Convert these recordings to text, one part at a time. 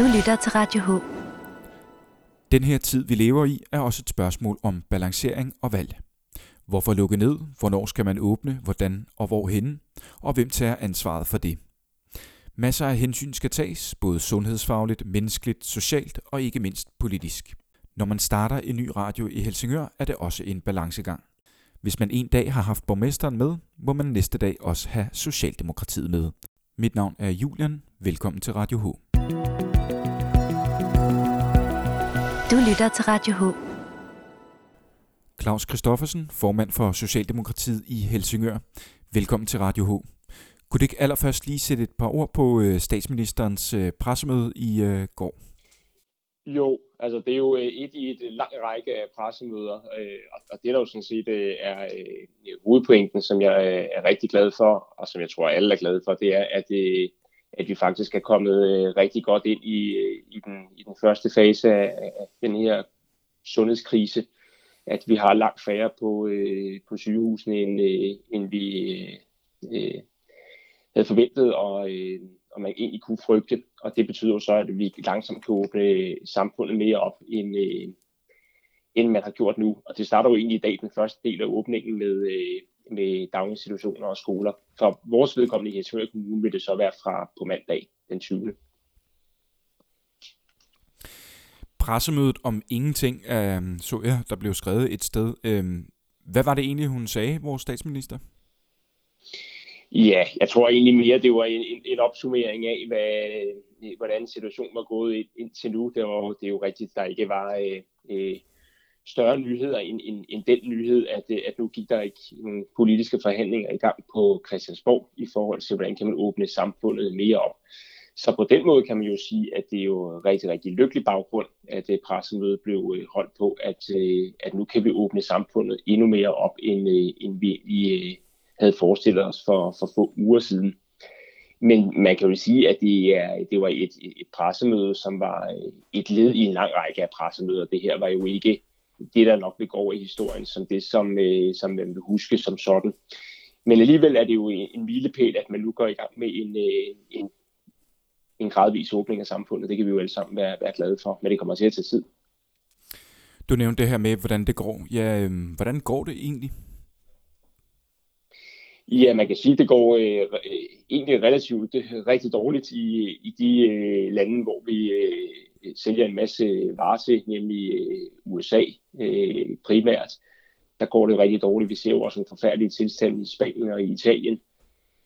Du lytter til Radio H. Den her tid, vi lever i, er også et spørgsmål om balancering og valg. Hvorfor lukke ned? Hvornår skal man åbne? Hvordan og hvorhen? Og hvem tager ansvaret for det? Masser af hensyn skal tages, både sundhedsfagligt, menneskeligt, socialt og ikke mindst politisk. Når man starter en ny radio i Helsingør, er det også en balancegang. Hvis man en dag har haft borgmesteren med, må man næste dag også have Socialdemokratiet med. Mit navn er Julian. Velkommen til Radio H. Du lytter til Radio H. Claus Christoffersen, formand for Socialdemokratiet i Helsingør. Velkommen til Radio H. Kunne du ikke allerførst lige sætte et par ord på øh, statsministerens øh, pressemøde i øh, går? Jo, altså det er jo et i et lang række af pressemøder, og det der jo sådan set er hovedpointen, som jeg er rigtig glad for, og som jeg tror alle er glade for, det er, at, at vi faktisk er kommet øh, rigtig godt ind i, øh, i, den, i den første fase af den her sundhedskrise, at vi har langt færre på, øh, på sygehusene, end, end vi havde forventet, og, øh, og man egentlig kunne frygte. Og det betyder så, at vi langsomt kan åbne samfundet mere op, end, øh, end man har gjort nu. Og det starter jo egentlig i dag den første del af åbningen med, øh, med daginstitutioner og skoler. For vores vedkommende i Helsingør Kommune vil det så være fra på mandag den 20. Pressemødet om ingenting, øh, så jeg, der blev skrevet et sted. Øh, hvad var det egentlig, hun sagde, vores statsminister? Ja, jeg tror egentlig mere, det var en, en, en opsummering af, hvad, hvordan situationen var gået indtil nu. Det, var, det er jo rigtigt, der ikke var øh, øh, større nyheder end, end, end den nyhed, at, øh, at nu gik der ikke nogle politiske forhandlinger i gang på Christiansborg i forhold til, hvordan kan man åbne samfundet mere op. Så på den måde kan man jo sige, at det er jo rigtig, rigtig lykkelig baggrund, at øh, pressemødet blev øh, holdt på, at, øh, at nu kan vi åbne samfundet endnu mere op, end, end vi egentlig havde forestillet os for, for få uger siden. Men man kan jo sige, at det, er, det var et, et pressemøde, som var et led i en lang række af pressemøder. Det her var jo ikke det, der nok vil gå over i historien, som det, som, øh, som man vil huske som sådan. Men alligevel er det jo en, milepæl, at man nu går i gang med en, øh, en, en gradvis åbning af samfundet. Det kan vi jo alle sammen være, være glade for, men det kommer til at tage tid. Du nævnte det her med, hvordan det går. Ja, øh, hvordan går det egentlig? Ja, man kan sige, at det går øh, egentlig relativt øh, rigtig dårligt i, i de øh, lande, hvor vi øh, sælger en masse øh, varer til, nemlig øh, USA øh, primært. Der går det rigtig dårligt. Vi ser jo også en forfærdelig tilstand i Spanien og i Italien.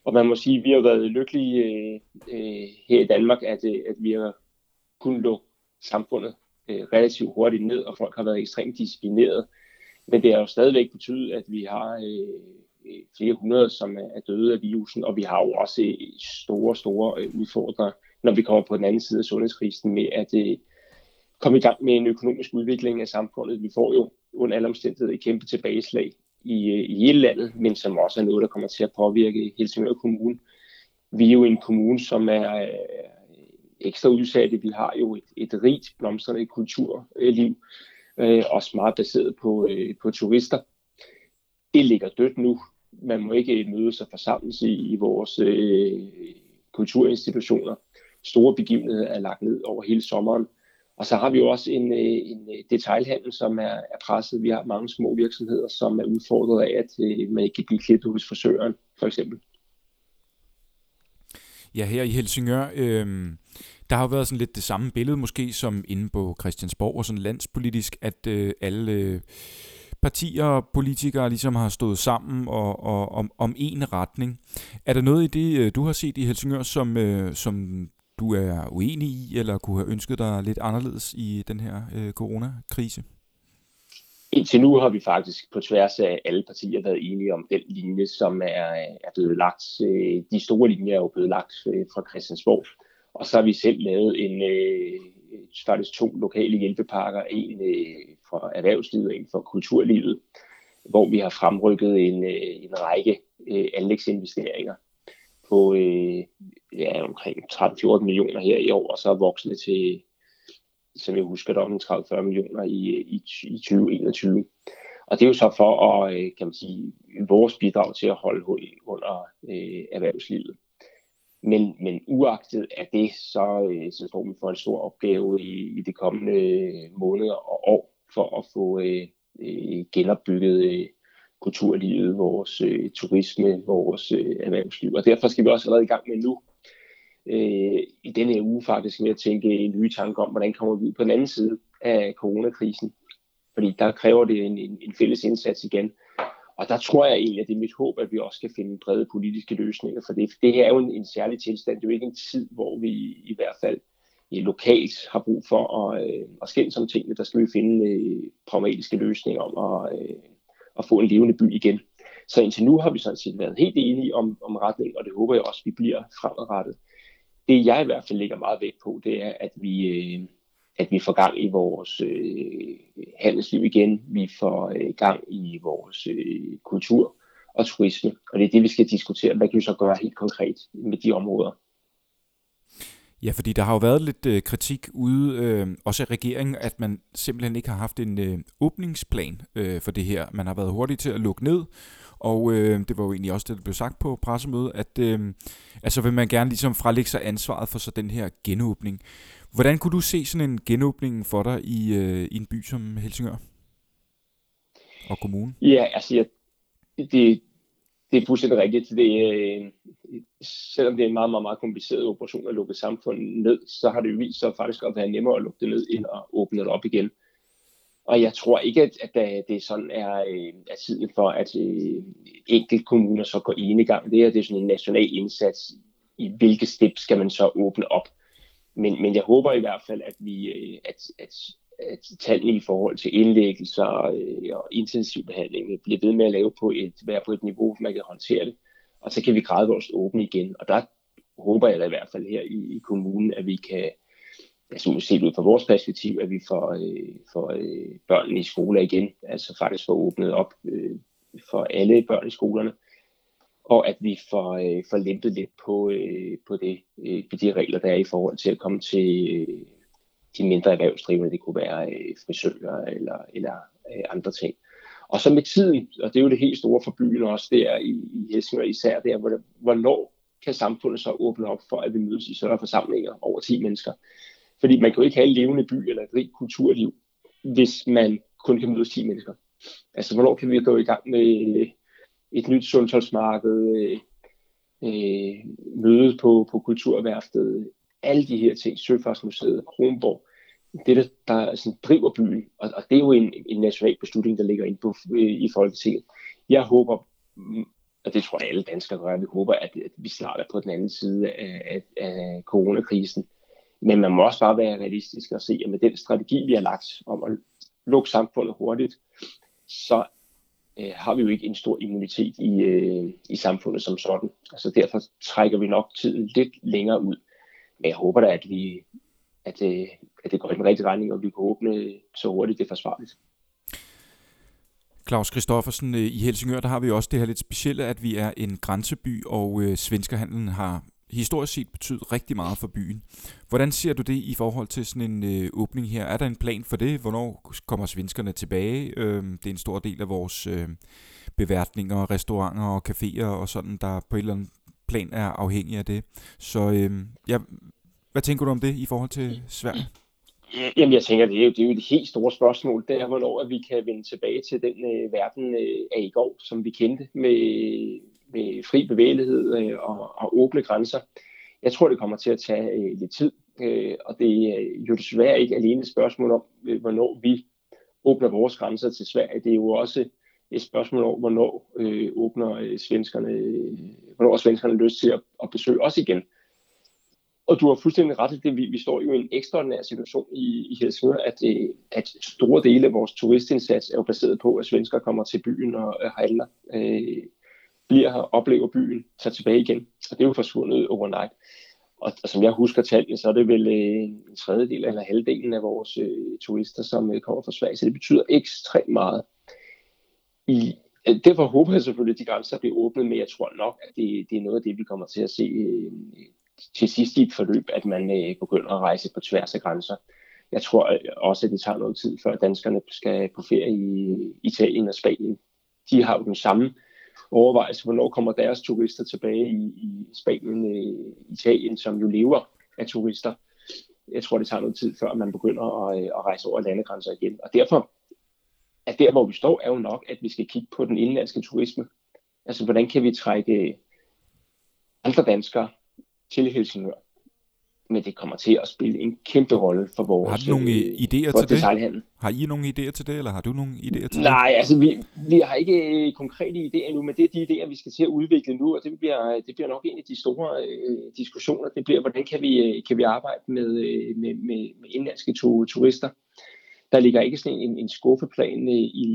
Og man må sige, at vi har været lykkelige øh, øh, her i Danmark, at, øh, at vi har kunnet lukke samfundet øh, relativt hurtigt ned, og folk har været ekstremt disciplineret. Men det har jo stadigvæk betydet, at vi har øh, flere hundrede, som er døde af virusen, og vi har jo også øh, store, store øh, udfordringer, når vi kommer på den anden side af sundhedskrisen med at øh, komme i gang med en økonomisk udvikling af samfundet. Vi får jo under alle omstændigheder et kæmpe tilbageslag i, i hele landet, men som også er noget, der kommer til at påvirke Helsingør Kommune. Vi er jo en kommune, som er ekstra udsatte. Vi har jo et, et rigt blomstrende kulturliv, øh, også meget baseret på, øh, på turister. Det ligger dødt nu man må ikke mødes og forsamles i, i vores øh, kulturinstitutioner. Store begivenheder er lagt ned over hele sommeren. Og så har vi jo også en, øh, en detailhandel, som er, er presset. Vi har mange små virksomheder, som er udfordret af, at øh, man ikke kan blive klippet hos frisøren, for eksempel. Ja, her i Helsingør, øh, der har jo været sådan lidt det samme billede måske som inde på Christiansborg og sådan landspolitisk, at øh, alle... Øh, partier og politikere ligesom har stået sammen og, og om, om en retning. Er der noget i det, øh, du har set i Helsingør, som, øh, som du er uenig i, eller kunne have ønsket dig lidt anderledes i den her øh, coronakrise? Indtil nu har vi faktisk på tværs af alle partier været enige om den linje, som er, er blevet lagt. Øh, de store linjer er jo blevet lagt øh, fra Christiansborg. Og så har vi selv lavet en, faktisk to lokale hjælpepakker, en øh, for erhvervslivet og en for kulturlivet, hvor vi har fremrykket en, øh, en række øh, anlægsinvesteringer på øh, ja, omkring 13-14 millioner her i år, og så er til, som jeg husker, der er 30-40 millioner i, i, i 2021. Og det er jo så for at, øh, kan man sige, vores bidrag til at holde hul under øh, erhvervslivet. Men, men uagtet af det, så, øh, så står vi for en stor opgave i, i de kommende øh, måneder og år for at få øh, øh, genopbygget øh, kulturlivet, vores øh, turisme, vores øh, erhvervsliv. Og derfor skal vi også allerede i gang med nu, øh, i denne her uge faktisk, med at tænke nye tanker om, hvordan kommer vi ud på den anden side af coronakrisen. Fordi der kræver det en, en, en fælles indsats igen. Og der tror jeg egentlig, at det er mit håb, at vi også skal finde brede politiske løsninger for det. Det her er jo en, en særlig tilstand. Det er jo ikke en tid, hvor vi i hvert fald Øh, lokalt har brug for at, øh, at skændes om tingene. Der skal vi finde øh, pragmatiske løsninger om at, øh, at få en levende by igen. Så indtil nu har vi sådan set været helt enige om, om retning, og det håber jeg også, at vi bliver fremadrettet. Det jeg i hvert fald lægger meget vægt på, det er, at vi, øh, at vi får gang i vores øh, handelsliv igen, vi får øh, gang i vores øh, kultur og turisme, og det er det, vi skal diskutere. Hvad kan vi så gøre helt konkret med de områder? Ja, fordi der har jo været lidt øh, kritik ude, øh, også af regeringen, at man simpelthen ikke har haft en øh, åbningsplan øh, for det her. Man har været hurtig til at lukke ned, og øh, det var jo egentlig også det, der blev sagt på pressemødet, at øh, altså vil man gerne ligesom frelægge sig ansvaret for så den her genåbning. Hvordan kunne du se sådan en genåbning for dig i, øh, i en by som Helsingør og kommunen? Ja, altså jeg, det, det er fuldstændig rigtigt. Det, øh, selvom det er en meget, meget, meget kompliceret operation at lukke samfundet ned, så har det jo vist sig faktisk at være nemmere at lukke det ned, end at åbne det op igen. Og jeg tror ikke, at, at det sådan er, øh, er tiden for, at øh, enkelte kommuner så går ene gang. Det er, det er sådan en national indsats. I hvilke step skal man så åbne op? Men, men jeg håber i hvert fald, at vi, øh, at at Øh, tallene i forhold til indlæggelser øh, og intensivbehandling bliver ved med at lave på et, være på et niveau, hvor man kan håndtere det. Og så kan vi gradvist åbne igen. Og der håber jeg da i hvert fald her i, i kommunen, at vi kan, altså set ud fra vores perspektiv, at vi får, øh, får øh, børnene i skole igen, altså faktisk får åbnet op øh, for alle børn i skolerne, og at vi får, øh, får lempet lidt på, øh, på, det, øh, på de regler, der er i forhold til at komme til øh, de mindre erhvervsdrivende, det kunne være øh, frisører eller, eller øh, andre ting. Og så med tiden, og det er jo det helt store for byen også, det er i, i Helsingør især, det er, hvornår kan samfundet så åbne op for, at vi mødes i større forsamlinger over 10 mennesker. Fordi man kan jo ikke have en levende by eller et rigt kulturliv, hvis man kun kan mødes 10 mennesker. Altså, hvornår kan vi gå i gang med øh, et nyt sundhedsmarked, øh, øh, møde på, på kulturværftet, alle de her ting, Søfartsmuseet, Kronborg, det der, der sådan driver byen, og, og det er jo en, en national beslutning, der ligger ind på, øh, i Folketinget. Jeg håber, mm, og det tror jeg alle danskere gør, vi håber, at, at vi snart er på den anden side af, af, af coronakrisen. Men man må også bare være realistisk og se, at med den strategi, vi har lagt om at lukke samfundet hurtigt, så øh, har vi jo ikke en stor immunitet i, øh, i samfundet som sådan. Altså derfor trækker vi nok tiden lidt længere ud. Men jeg håber da, at, vi, at, øh, at det går i den rigtige retning, og vi kan åbne så hurtigt det er forsvarligt. Claus Kristoffersen, øh, i Helsingør, der har vi også det her lidt specielle, at vi er en grænseby, og øh, svenskerhandlen har historisk set betydet rigtig meget for byen. Hvordan ser du det i forhold til sådan en øh, åbning her? Er der en plan for det? Hvornår kommer svenskerne tilbage? Øh, det er en stor del af vores øh, beværtninger, restauranter og caféer og sådan, der på et eller andet plan er afhængig af det. Så øh, ja, hvad tænker du om det i forhold til Sverige? Jamen, jeg tænker, det er jo, det er jo et helt stort spørgsmål. Det er, hvornår at vi kan vende tilbage til den øh, verden øh, af i går, som vi kendte med, med fri bevægelighed øh, og, og åbne grænser. Jeg tror, det kommer til at tage øh, lidt tid, øh, og det er jo desværre ikke alene et spørgsmål om, øh, hvornår vi åbner vores grænser til Sverige. Det er jo også et spørgsmål om, hvornår øh, åbner øh, svenskerne, øh, hvornår svenskerne lyst til at, at besøge os igen. Og du har fuldstændig ret i det. Vi, vi står jo i en ekstraordinær situation i, i Helsingør, at, øh, at store dele af vores turistindsats er jo baseret på, at svensker kommer til byen og øh, handler, øh, bliver her, oplever byen, tager tilbage igen. Og det er jo forsvundet overnight. Og, og som jeg husker tallene, så er det vel øh, en tredjedel eller halvdelen af vores øh, turister, som øh, kommer fra Sverige. Så det betyder ekstremt meget. I, øh, derfor håber jeg selvfølgelig, at de grænser bliver åbnet, men jeg tror nok, at det, det er noget af det, vi kommer til at se øh, til sidst i et forløb, at man øh, begynder at rejse på tværs af grænser. Jeg tror øh, også, at det tager noget tid, før danskerne skal på ferie i Italien og Spanien. De har jo den samme overvejelse, hvornår kommer deres turister tilbage i, i Spanien, øh, Italien, som jo lever af turister. Jeg tror, det tager noget tid, før man begynder at, øh, at rejse over landegrænser igen. Og derfor at der, hvor vi står, er jo nok, at vi skal kigge på den indlandske turisme. Altså, hvordan kan vi trække andre danskere til Helsingør? men det kommer til at spille en kæmpe rolle for vores Har du nogle øh, idéer til det? Har I nogle idéer til det, eller har du nogle idéer til Nej, det? altså vi, vi har ikke konkrete idéer endnu, men det er de idéer, vi skal til at udvikle nu, og det bliver, det bliver nok en af de store øh, diskussioner. Det bliver, hvordan kan vi, øh, kan vi arbejde med, øh, med, med, med indlandske to, turister. Der ligger ikke sådan en, en skuffeplan i, i,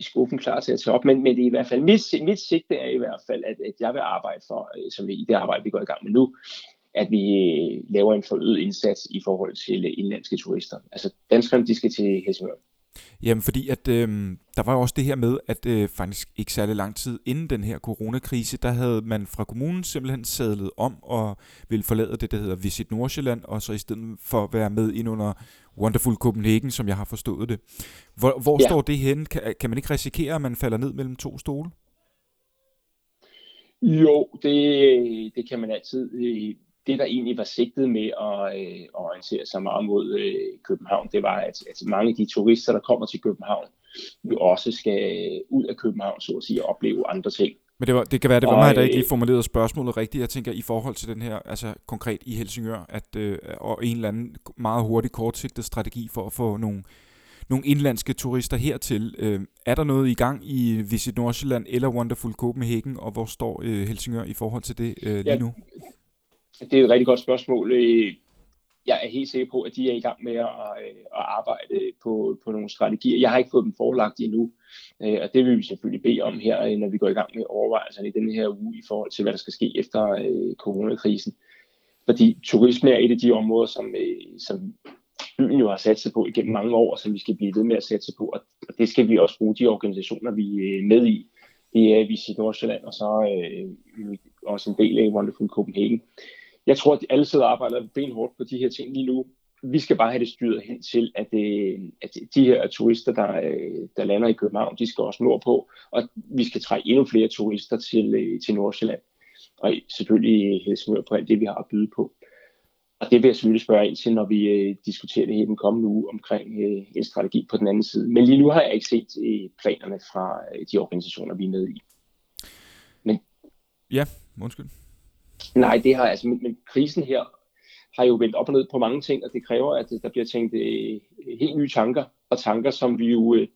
i skuffen klar til at tage op, men, men det er i hvert fald, mit, mit sigte er i hvert fald, at, at jeg vil arbejde for, øh, som i det arbejde, vi går i gang med nu, at vi øh, laver en forøget indsats i forhold til øh, indlandske turister. Altså danskerne, de skal til Helsingør. Jamen fordi, at øh, der var jo også det her med, at øh, faktisk ikke særlig lang tid inden den her coronakrise, der havde man fra kommunen simpelthen sadlet om og ville forlade det, der hedder Visit Nordsjælland, og så i stedet for at være med ind under Wonderful Copenhagen, som jeg har forstået det. Hvor, hvor ja. står det henne? Kan, kan man ikke risikere, at man falder ned mellem to stole? Jo, det, det kan man altid det, der egentlig var sigtet med at, øh, orientere sig meget mod øh, København, det var, at, at mange af de turister, der kommer til København, jo også skal ud af København, så at sige, og opleve andre ting. Men det, var, det kan være, det var og, mig, der ikke lige formulerede spørgsmålet rigtigt. Jeg tænker i forhold til den her, altså konkret i Helsingør, at, øh, og en eller anden meget hurtig, kortsigtet strategi for at få nogle, nogle indlandske turister hertil. Øh, er der noget i gang i Visit Nordsjælland eller Wonderful Copenhagen, og hvor står øh, Helsingør i forhold til det øh, lige nu? Ja, det er et rigtig godt spørgsmål. Øh, jeg er helt sikker på, at de er i gang med at, øh, at arbejde på, på nogle strategier. Jeg har ikke fået dem forelagt endnu, øh, og det vil vi selvfølgelig bede om her, når vi går i gang med overvejelserne i denne her uge i forhold til, hvad der skal ske efter coronakrisen. Fordi turisme er et af de områder, som, som byen jo har sat sig på igennem mange år, som vi skal blive ved med at sætte sig på, og det skal vi også bruge de organisationer, vi er med i. Det er Visit Nordsjælland, og så øh, også en del af Wonderful Copenhagen jeg tror, at alle sidder og arbejder benhårdt på de her ting lige nu. Vi skal bare have det styret hen til, at, det, at de her turister, der, øh, der lander i København, de skal også nordpå, og vi skal trække endnu flere turister til, øh, til Nordsjælland. Og selvfølgelig Helsingør på alt det, vi har at byde på. Og det vil jeg selvfølgelig spørge ind til, når vi øh, diskuterer det her den kommende uge omkring øh, en strategi på den anden side. Men lige nu har jeg ikke set øh, planerne fra øh, de organisationer, vi er med i. Men... Ja, undskyld. Nej, det har altså, men, men krisen her har jo vendt op og ned på mange ting, og det kræver, at der bliver tænkt øh, helt nye tanker, og tanker, som vi jo øh,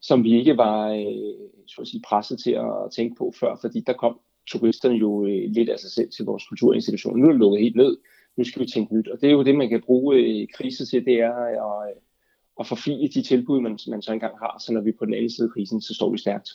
som vi ikke var øh, så at sige, presset til at tænke på før, fordi der kom turisterne jo øh, lidt af sig selv til vores kulturinstitutioner. Nu er det lukket helt ned, nu skal vi tænke nyt, og det er jo det, man kan bruge øh, krise til, det er øh, at, at forfine de tilbud, man, man så engang har, så når vi er på den anden side af krisen, så står vi stærkt.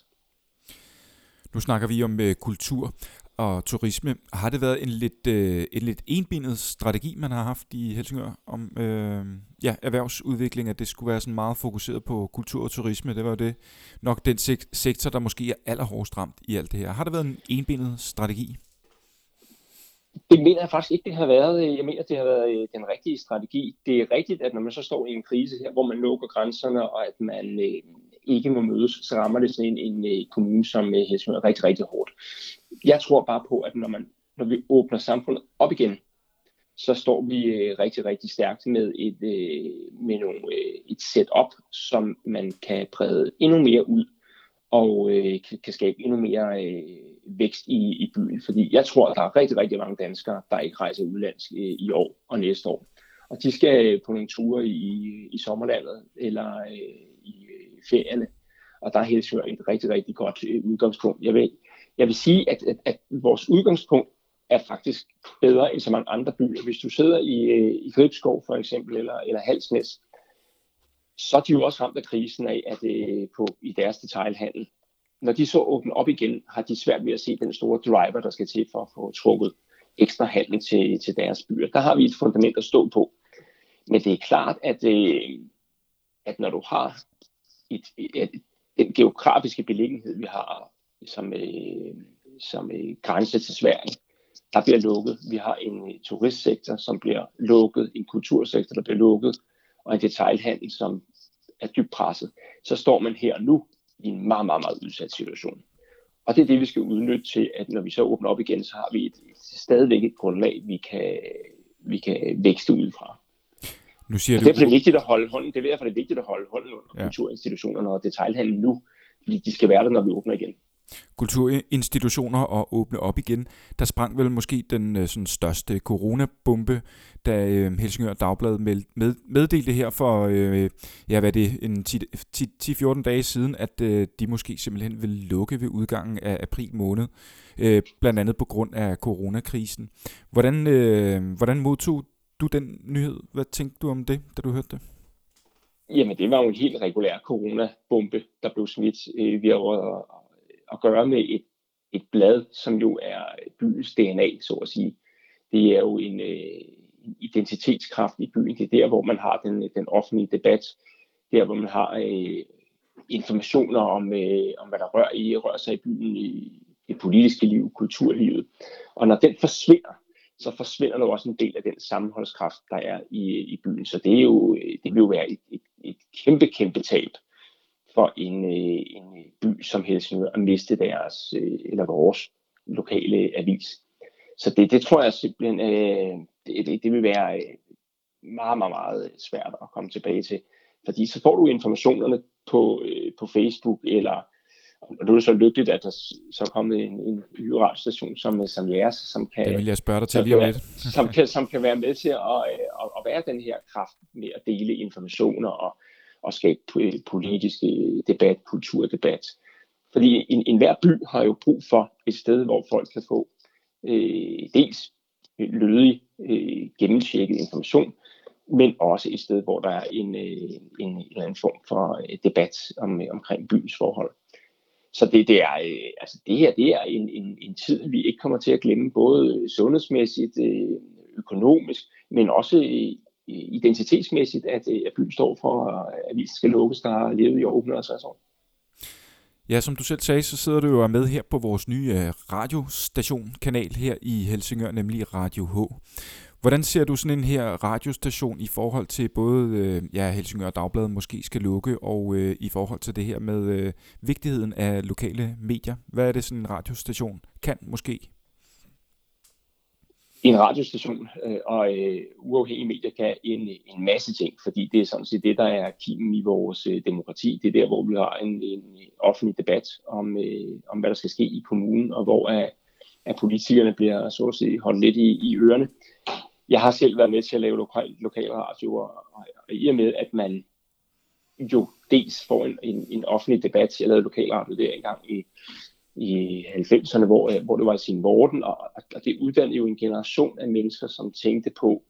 Nu snakker vi om øh, kultur og turisme. Har det været en lidt, øh, en lidt enbenet strategi, man har haft i Helsingør om øh, ja, erhvervsudvikling, at det skulle være sådan meget fokuseret på kultur og turisme? Det var jo det nok den sek- sektor, der måske er allerhårdest ramt i alt det her. Har det været en enbenet strategi? Det mener jeg faktisk ikke, det har været. Jeg mener, det har været øh, den rigtige strategi. Det er rigtigt, at når man så står i en krise her, hvor man lukker grænserne, og at man øh, ikke må mødes, så rammer det sådan en, en, en kommune som øh, Helsingør rigtig, rigtig hårdt jeg tror bare på, at når, man, når vi åbner samfundet op igen, så står vi øh, rigtig, rigtig stærkt med et, øh, med nogle, øh, et setup, som man kan brede endnu mere ud og øh, kan, kan skabe endnu mere øh, vækst i, i byen. Fordi jeg tror, at der er rigtig, rigtig mange danskere, der ikke rejser udlands øh, i år og næste år. Og de skal øh, på nogle ture i, i sommerlandet eller øh, i øh, ferierne. Og der er Helsingør et rigtig, rigtig godt øh, udgangspunkt. Jeg ved, jeg vil sige, at, at, at vores udgangspunkt er faktisk bedre end så mange andre byer. Hvis du sidder i, øh, i Gribskov for eksempel, eller, eller Halsnæs, så er de jo også ramt af krisen af, at øh, på, i deres detailhandel, når de så åbner op igen, har de svært ved at se den store driver, der skal til for at få trukket ekstra handel til, til deres byer. Der har vi et fundament at stå på. Men det er klart, at, øh, at når du har et, et, et, den geografiske beliggenhed, vi har som, øh, som øh, grænse til Sverige, der bliver lukket. Vi har en øh, turistsektor, som bliver lukket, en kultursektor, der bliver lukket, og en detailhandel, som er dybt presset. Så står man her nu i en meget, meget, meget udsat situation. Og det er det, vi skal udnytte til, at når vi så åbner op igen, så har vi et, et stadigvæk et grundlag, vi kan, vi kan vækste ud fra. Nu siger og du... Derfor er det vigtigt at holde hånden, det er derfor, det er vigtigt at holde hånden under ja. kulturinstitutionerne og detaljhandlen nu, fordi de skal være der, når vi åbner igen kulturinstitutioner og åbne op igen. Der sprang vel måske den øh, sådan, største coronabombe, da øh, Helsingør Dagblad med, med, meddelte her for øh, ja, hvad det, en 10-14 dage siden, at øh, de måske simpelthen vil lukke ved udgangen af april måned, øh, blandt andet på grund af coronakrisen. Hvordan, øh, hvordan modtog du den nyhed? Hvad tænkte du om det, da du hørte det? Jamen, det var jo en helt regulær coronabombe, der blev smidt. Øh, vi har at gøre med et, et blad, som jo er byens DNA, så at sige. Det er jo en, øh, identitetskraft i byen. Det er der, hvor man har den, den offentlige debat. Der, hvor man har øh, informationer om, øh, om, hvad der rører, i, rører sig i byen, i det politiske liv, kulturlivet. Og når den forsvinder, så forsvinder der også en del af den sammenholdskraft, der er i, i byen. Så det, er jo, øh, det vil jo være et, et, et kæmpe, kæmpe tab for en, øh, en by som Helsingør at miste deres, øh, eller vores lokale avis. Så det, det tror jeg simpelthen, øh, det, det, det vil være meget, meget, meget svært at komme tilbage til. Fordi så får du informationerne på, på Facebook, eller og nu er det så lykkeligt, at der så er kommet en, en ny radiostation som, som jeres, som kan, det vil jeg spørge dig til lige om lidt. som, kan, som kan være med til at, at, at være den her kraft med at dele informationer og, og skabe politisk debat, kulturdebat. Fordi en, enhver by har jo brug for et sted, hvor folk kan få øh, dels lødig, øh, gennemtjekket information, men også et sted, hvor der er en, øh, en, en eller anden form for øh, debat om, øh, omkring byens forhold. Så det, det, er, øh, altså det her det er en, en, en tid, vi ikke kommer til at glemme, både sundhedsmæssigt, øh, økonomisk, men også identitetsmæssigt, at, øh, at byen står for, at vi skal lukkes, der har levet i over 150 år. Ja, som du selv sagde, så sidder du jo med her på vores nye øh, radiostation-kanal her i Helsingør, nemlig Radio H. Hvordan ser du sådan en her radiostation i forhold til både øh, ja, Helsingør Dagbladet måske skal lukke, og øh, i forhold til det her med øh, vigtigheden af lokale medier? Hvad er det sådan en radiostation kan måske? En radiostation øh, og øh, uafhængige medier kan en, en masse ting, fordi det er sådan set det, der er kimen i vores øh, demokrati. Det er der, hvor vi har en, en offentlig debat om, øh, om, hvad der skal ske i kommunen, og hvor at, at politikerne bliver så at sige, holdt lidt i, i ørerne. Jeg har selv været med til at lave lokal, lokal radio, og, og, og i og med, at man jo dels får en, en, en offentlig debat. Jeg lavede lokalradio der engang i i 90'erne, hvor, øh, hvor det var i sin vorden, og, og det uddannede jo en generation af mennesker, som tænkte på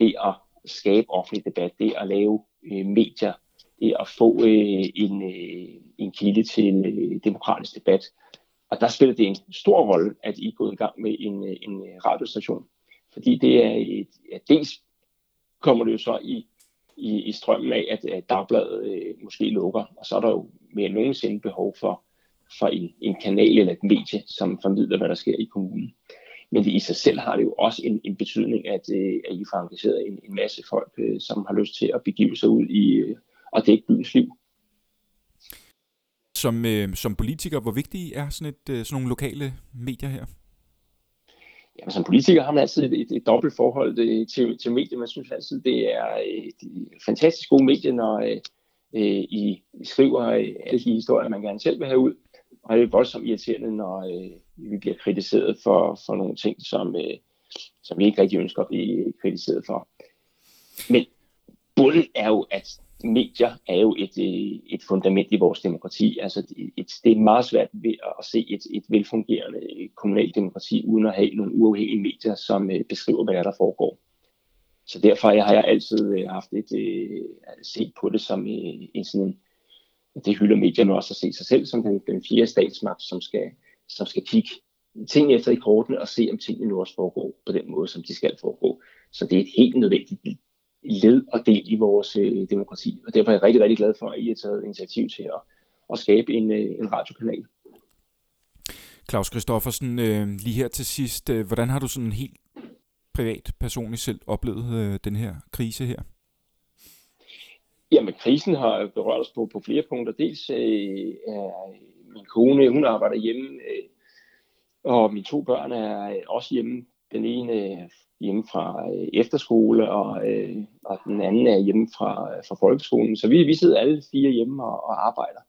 det at skabe offentlig debat, det at lave øh, medier, det at få øh, en, øh, en kilde til øh, demokratisk debat. Og der spillede det en stor rolle, at I er gået i gang med en, øh, en øh, radiostation. Fordi det er et, ja, dels kommer det jo så i, i, i strømmen af, at, at dagbladet øh, måske lukker, og så er der jo mere end nogensinde behov for for en, en kanal eller et medie, som formidler, hvad der sker i kommunen. Men det i sig selv har det jo også en, en betydning, at, øh, at I får engageret en, en masse folk, øh, som har lyst til at begive sig ud i øh, og dække byens liv. Som, øh, som politiker, hvor vigtige er sådan, et, sådan nogle lokale medier her? Jamen, som politiker har man altid et, et, et dobbelt forhold øh, til, til medier. Man synes altid, det er et, fantastisk gode medier, når øh, I, I skriver alle de historier, man gerne selv vil have ud. Og det er voldsomt irriterende, når øh, vi bliver kritiseret for, for nogle ting, som, øh, som vi ikke rigtig ønsker at blive kritiseret for. Men bunden er jo, at medier er jo et, øh, et fundament i vores demokrati. Altså et, det er meget svært ved at se et, et velfungerende øh, kommunalt demokrati, uden at have nogle uafhængige medier, som øh, beskriver, hvad der foregår. Så derfor har jeg altid øh, haft et set på det som en sådan en det hylder medierne også at se sig selv som den, den fjerde statsmagt, som skal, som skal kigge ting efter i kortene og se, om tingene nu også foregår på den måde, som de skal foregå. Så det er et helt nødvendigt led og del i vores øh, demokrati, og derfor er jeg rigtig, rigtig glad for, at I har taget initiativ til at, at skabe en, øh, en radiokanal. Claus Kristoffersen, øh, lige her til sidst, øh, hvordan har du sådan helt privat, personligt selv oplevet øh, den her krise her? Jamen, krisen har berørt os på, på flere punkter. Dels øh, er øh, min kone, hun arbejder hjemme, øh, og mine to børn er øh, også hjemme. Den ene er hjemme fra øh, efterskole, og, øh, og den anden er hjemme fra, fra folkeskolen. Så vi, vi sidder alle fire hjemme og, og arbejder.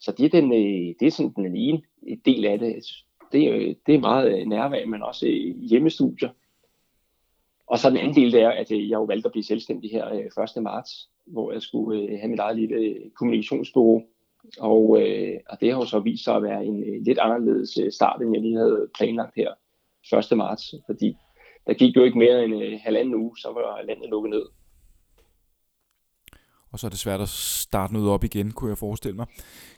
Så det er, den, øh, det er sådan den ene del af det. Det er, det er meget nærvær, men også hjemmestudier. Og så den anden del, det er, at jeg jo valgte at blive selvstændig her 1. marts, hvor jeg skulle have mit eget lille kommunikationsbureau. Og, og det har jo så vist sig at være en lidt anderledes start, end jeg lige havde planlagt her 1. marts, fordi der gik jo ikke mere end halvanden uge, så var landet lukket ned og så er det svært at starte noget op igen, kunne jeg forestille mig.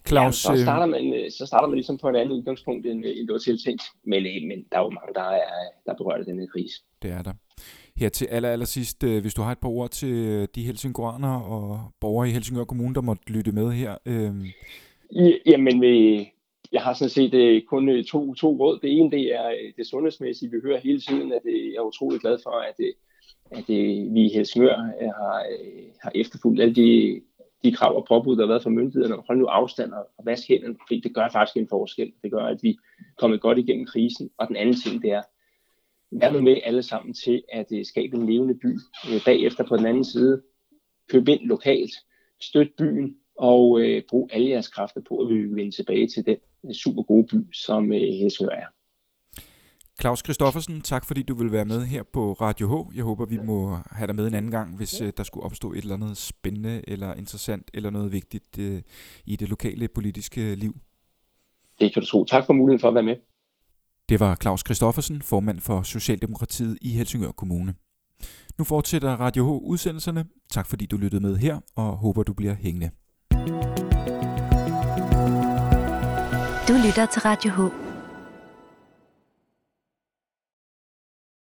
Claus, ja, så, øh, starter man, øh, så starter man ligesom på et andet udgangspunkt, end, end det var tiltænkt. Men, øh, men der er jo mange, der er, der er berørt af denne krise. Det er der. Her til aller, aller sidst, øh, hvis du har et par ord til øh, de helsingøraner og borgere i Helsingør Kommune, der måtte lytte med her. Øh... Jamen, øh, jeg har sådan set kun to, to råd. Det ene, det er det sundhedsmæssige. Vi hører hele tiden, at jeg er utrolig glad for, at at øh, vi i Helsingør har, øh, har efterfulgt alle de, de krav og påbud, der har været fra myndighederne. Hold nu afstand og, og vask hænderne, fordi det gør faktisk en forskel. Det gør, at vi er kommet godt igennem krisen. Og den anden ting, det er, vær nu med alle sammen til at uh, skabe en levende by uh, bagefter på den anden side. Køb ind lokalt, støt byen og uh, brug alle jeres kræfter på, at vi vil vende tilbage til den super gode by, som uh, Helsingør er. Claus Christoffersen, tak fordi du vil være med her på Radio H. Jeg håber, vi må have dig med en anden gang, hvis uh, der skulle opstå et eller andet spændende eller interessant eller noget vigtigt uh, i det lokale politiske liv. Det kan du tro. Tak for muligheden for at være med. Det var Claus Christoffersen, formand for Socialdemokratiet i Helsingør Kommune. Nu fortsætter Radio H udsendelserne. Tak fordi du lyttede med her, og håber du bliver hængende. Du lytter til Radio H.